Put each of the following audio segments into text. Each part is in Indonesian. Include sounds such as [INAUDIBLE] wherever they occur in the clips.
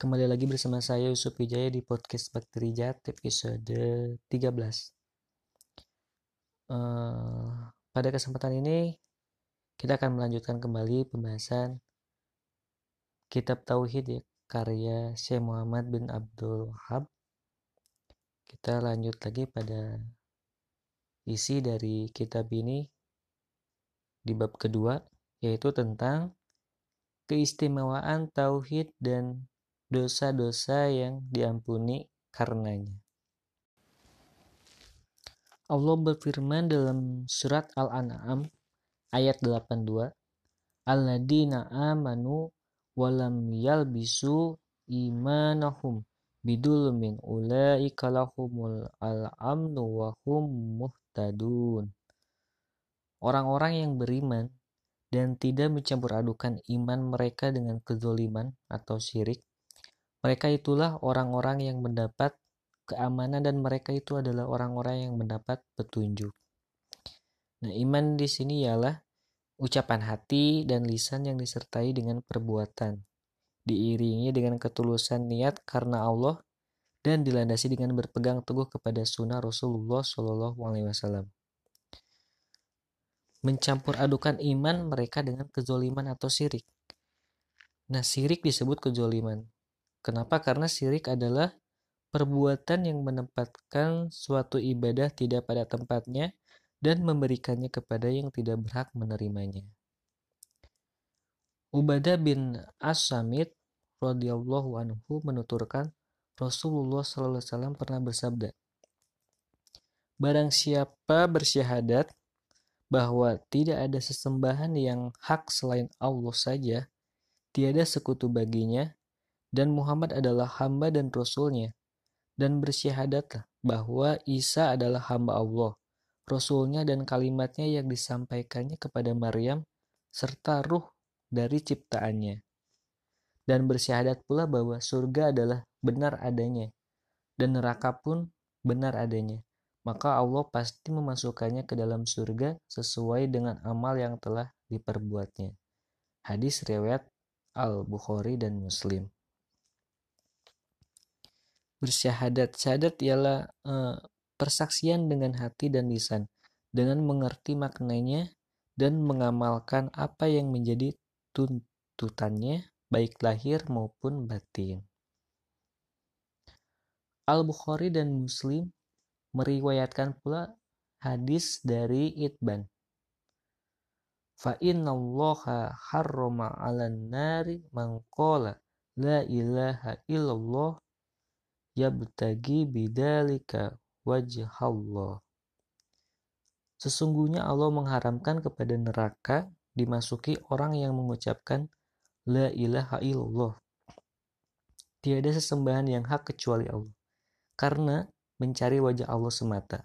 Kembali lagi bersama saya Yusuf Wijaya di podcast Bakteri Jahat episode 13. Uh, pada kesempatan ini kita akan melanjutkan kembali pembahasan kitab Tauhid ya, karya Syekh Muhammad bin Abdul Wahab. Kita lanjut lagi pada isi dari kitab ini di bab kedua yaitu tentang keistimewaan tauhid dan dosa-dosa yang diampuni karenanya. Allah berfirman dalam surat Al-An'am ayat 82, Alladzina amanu walam yalbisu imanahum bidulmin ulaika lahumul al-amnu wa hum muhtadun. Orang-orang yang beriman dan tidak mencampur adukan iman mereka dengan kezoliman atau syirik, mereka itulah orang-orang yang mendapat keamanan dan mereka itu adalah orang-orang yang mendapat petunjuk. Nah, iman di sini ialah ucapan hati dan lisan yang disertai dengan perbuatan, diiringi dengan ketulusan niat karena Allah dan dilandasi dengan berpegang teguh kepada sunnah Rasulullah Shallallahu Alaihi Wasallam. Mencampur adukan iman mereka dengan kezoliman atau sirik. Nah, sirik disebut kezoliman. Kenapa? Karena syirik adalah perbuatan yang menempatkan suatu ibadah tidak pada tempatnya dan memberikannya kepada yang tidak berhak menerimanya. Ubadah bin As-Samit radhiyallahu anhu menuturkan Rasulullah SAW pernah bersabda, Barang siapa bersyahadat bahwa tidak ada sesembahan yang hak selain Allah saja, tiada sekutu baginya, dan Muhammad adalah hamba dan rasulnya, dan bersyahadatlah bahwa Isa adalah hamba Allah, rasulnya dan kalimatnya yang disampaikannya kepada Maryam, serta ruh dari ciptaannya. Dan bersyahadat pula bahwa surga adalah benar adanya, dan neraka pun benar adanya. Maka Allah pasti memasukkannya ke dalam surga sesuai dengan amal yang telah diperbuatnya. Hadis riwayat Al-Bukhari dan Muslim bersyahadat syahadat ialah uh, persaksian dengan hati dan lisan dengan mengerti maknanya dan mengamalkan apa yang menjadi tuntutannya baik lahir maupun batin. Al-Bukhari dan Muslim meriwayatkan pula hadis dari Itban. Fa inna allaha harrama 'alan nari man la ilaha illallah yabtagi bidalika wajhallah. Sesungguhnya Allah mengharamkan kepada neraka dimasuki orang yang mengucapkan La ilaha illallah. Tiada sesembahan yang hak kecuali Allah. Karena mencari wajah Allah semata.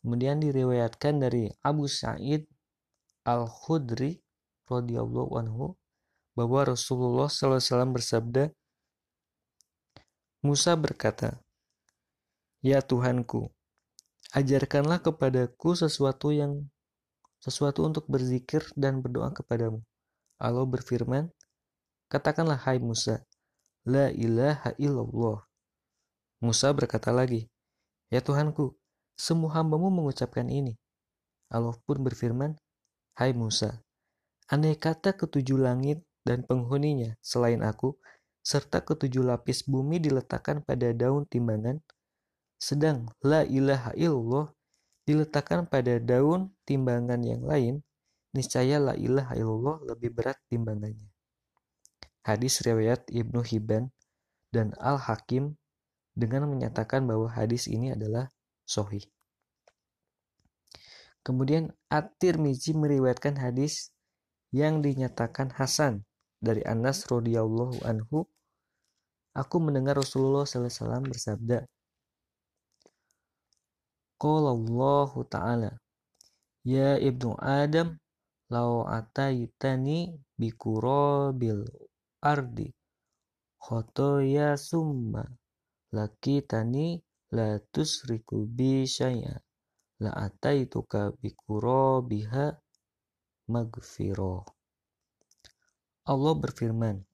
Kemudian diriwayatkan dari Abu Sa'id Al-Khudri radhiyallahu anhu bahwa Rasulullah SAW bersabda, Musa berkata, Ya Tuhanku, ajarkanlah kepadaku sesuatu yang sesuatu untuk berzikir dan berdoa kepadamu. Allah berfirman, Katakanlah hai Musa, La ilaha illallah. Musa berkata lagi, Ya Tuhanku, semua hambamu mengucapkan ini. Allah pun berfirman, Hai Musa, andai kata ketujuh langit dan penghuninya selain aku serta ketujuh lapis bumi diletakkan pada daun timbangan, sedang la ilaha illallah diletakkan pada daun timbangan yang lain, niscaya la ilaha illallah lebih berat timbangannya. Hadis riwayat Ibnu Hibban dan Al-Hakim dengan menyatakan bahwa hadis ini adalah sohih. Kemudian At-Tirmizi meriwayatkan hadis yang dinyatakan Hasan dari Anas radhiyallahu anhu, aku mendengar Rasulullah SAW bersabda, Qala Allah Ta'ala Ya ibnu Adam Lau ataitani bikurabil ardi khotoya summa lakitani la tusriku bi syai'a la ataituka bikurabiha magfiro. Allah berfirman,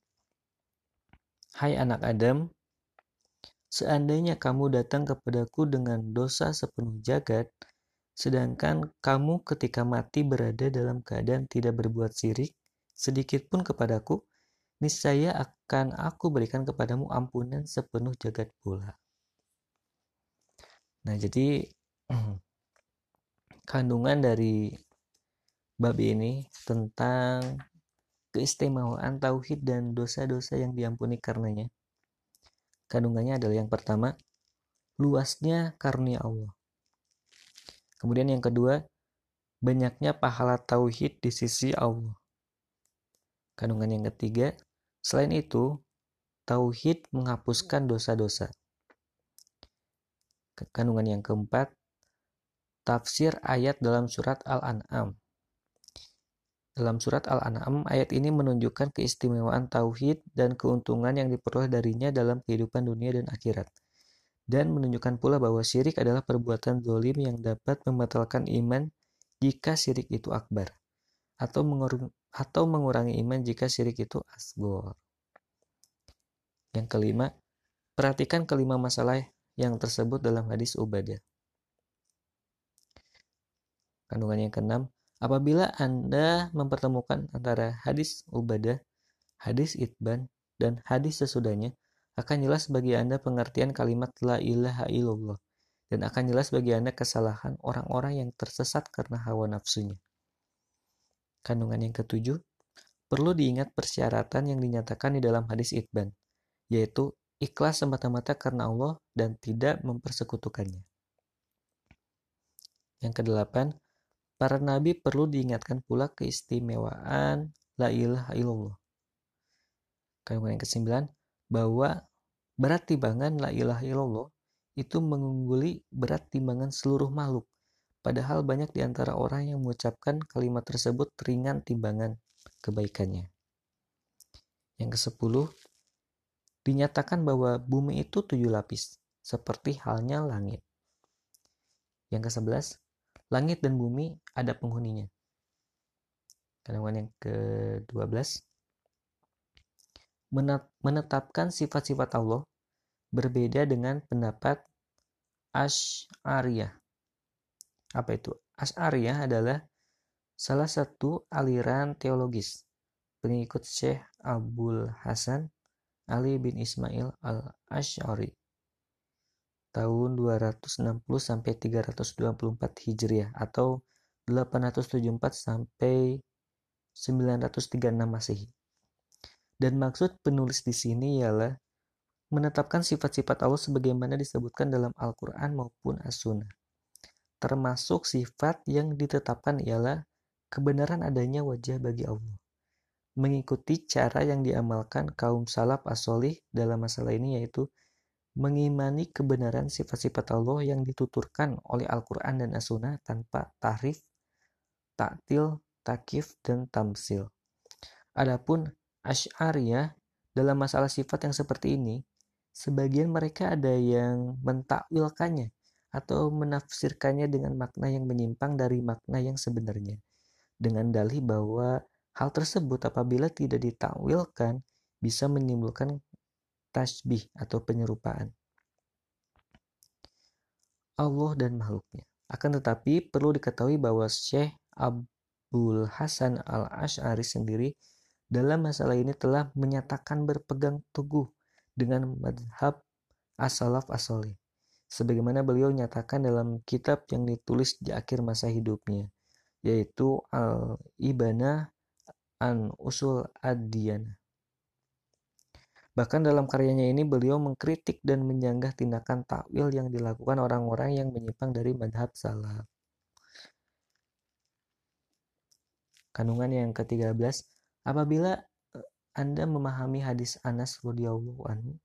Hai anak Adam, seandainya kamu datang kepadaku dengan dosa sepenuh jagat, sedangkan kamu ketika mati berada dalam keadaan tidak berbuat syirik, sedikit pun kepadaku, niscaya akan aku berikan kepadamu ampunan sepenuh jagat pula. Nah, jadi [CLEARS THROAT] kandungan dari bab ini tentang keistimewaan tauhid dan dosa-dosa yang diampuni karenanya. Kandungannya adalah yang pertama, luasnya karunia Allah. Kemudian yang kedua, banyaknya pahala tauhid di sisi Allah. Kandungan yang ketiga, selain itu, tauhid menghapuskan dosa-dosa. Kandungan yang keempat, tafsir ayat dalam surat Al-An'am. Dalam surat Al-An'am, ayat ini menunjukkan keistimewaan tauhid dan keuntungan yang diperoleh darinya dalam kehidupan dunia dan akhirat dan menunjukkan pula bahwa syirik adalah perbuatan zolim yang dapat membatalkan iman jika syirik itu akbar atau mengurangi, atau mengurangi iman jika syirik itu asgor. Yang kelima, perhatikan kelima masalah yang tersebut dalam hadis Ubadah. Kandungan yang keenam, apabila Anda mempertemukan antara hadis Ubadah, hadis Itban, dan hadis sesudahnya, akan jelas bagi Anda pengertian kalimat La ilaha illallah dan akan jelas bagi Anda kesalahan orang-orang yang tersesat karena hawa nafsunya. Kandungan yang ketujuh, perlu diingat persyaratan yang dinyatakan di dalam hadis Itban, yaitu ikhlas semata-mata karena Allah dan tidak mempersekutukannya. Yang kedelapan, para nabi perlu diingatkan pula keistimewaan la ilaha illallah. Kandungan yang kesembilan, bahwa berat timbangan la ilaha illallah itu mengungguli berat timbangan seluruh makhluk. Padahal banyak di antara orang yang mengucapkan kalimat tersebut ringan timbangan kebaikannya. Yang ke-10, dinyatakan bahwa bumi itu tujuh lapis, seperti halnya langit. Yang ke-11, langit dan bumi ada penghuninya. Kandungan yang ke-12, menetapkan sifat-sifat Allah berbeda dengan pendapat Ash'ariyah. Apa itu? Ash'ariyah adalah salah satu aliran teologis pengikut Syekh Abdul Hasan Ali bin Ismail al-Ash'ari tahun 260 sampai 324 Hijriah atau 874 sampai 936 Masehi. Dan maksud penulis di sini ialah menetapkan sifat-sifat Allah sebagaimana disebutkan dalam Al-Quran maupun As-Sunnah. Termasuk sifat yang ditetapkan ialah kebenaran adanya wajah bagi Allah. Mengikuti cara yang diamalkan kaum salaf asolih dalam masalah ini yaitu mengimani kebenaran sifat-sifat Allah yang dituturkan oleh Al-Quran dan As-Sunnah tanpa tahrif, taktil, takif, dan tamsil. Adapun Asy'ariyah dalam masalah sifat yang seperti ini, sebagian mereka ada yang mentakwilkannya atau menafsirkannya dengan makna yang menyimpang dari makna yang sebenarnya. Dengan dalih bahwa hal tersebut apabila tidak ditakwilkan bisa menimbulkan tasbih atau penyerupaan. Allah dan makhluknya. Akan tetapi perlu diketahui bahwa Syekh Abdul Hasan al-Ash'ari sendiri dalam masalah ini telah menyatakan berpegang teguh dengan madhab as-salaf as-soleh. Sebagaimana beliau nyatakan dalam kitab yang ditulis di akhir masa hidupnya, yaitu Al-Ibana an Usul Ad-Diyana. Bahkan dalam karyanya ini beliau mengkritik dan menyanggah tindakan takwil yang dilakukan orang-orang yang menyimpang dari madhab salaf. Kandungan yang ke-13, Apabila eh, Anda memahami hadis Anas radhiyallahu anhu,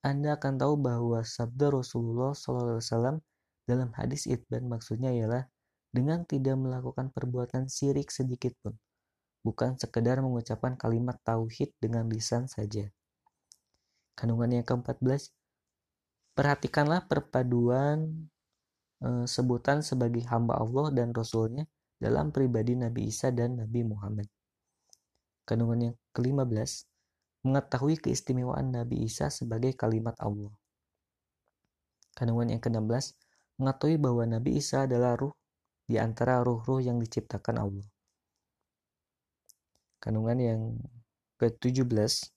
Anda akan tahu bahwa sabda Rasulullah SAW Dalam hadis itban maksudnya ialah dengan tidak melakukan perbuatan syirik sedikit pun, bukan sekedar mengucapkan kalimat tauhid dengan lisan saja. Kandungan yang ke-14, perhatikanlah perpaduan e, sebutan sebagai hamba Allah dan Rasulnya dalam pribadi Nabi Isa dan Nabi Muhammad. Kandungan yang ke-15, mengetahui keistimewaan Nabi Isa sebagai kalimat Allah. Kandungan yang ke-16, mengetahui bahwa Nabi Isa adalah ruh di antara ruh-ruh yang diciptakan Allah. Kandungan yang ke-17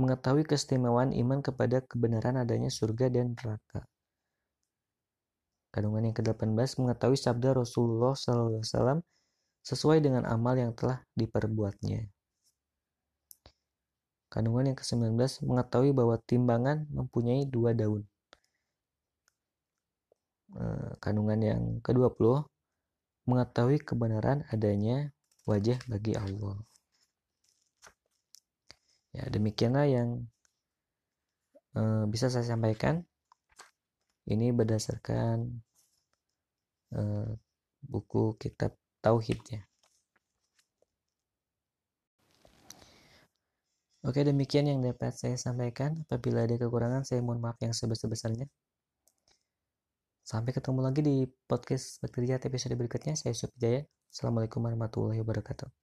mengetahui keistimewaan iman kepada kebenaran adanya surga dan neraka. Kandungan yang ke-18 mengetahui sabda Rasulullah SAW sesuai dengan amal yang telah diperbuatnya. Kandungan yang ke-19 mengetahui bahwa timbangan mempunyai dua daun. Eh, kandungan yang ke-20 mengetahui kebenaran adanya wajah bagi Allah. Ya, demikianlah yang uh, bisa saya sampaikan. Ini berdasarkan uh, buku kitab Tauhid ya. Oke, demikian yang dapat saya sampaikan. Apabila ada kekurangan, saya mohon maaf yang sebesar-besarnya. Sampai ketemu lagi di podcast Bakteria episode berikutnya. Saya Yusuf Jaya. Assalamualaikum warahmatullahi wabarakatuh.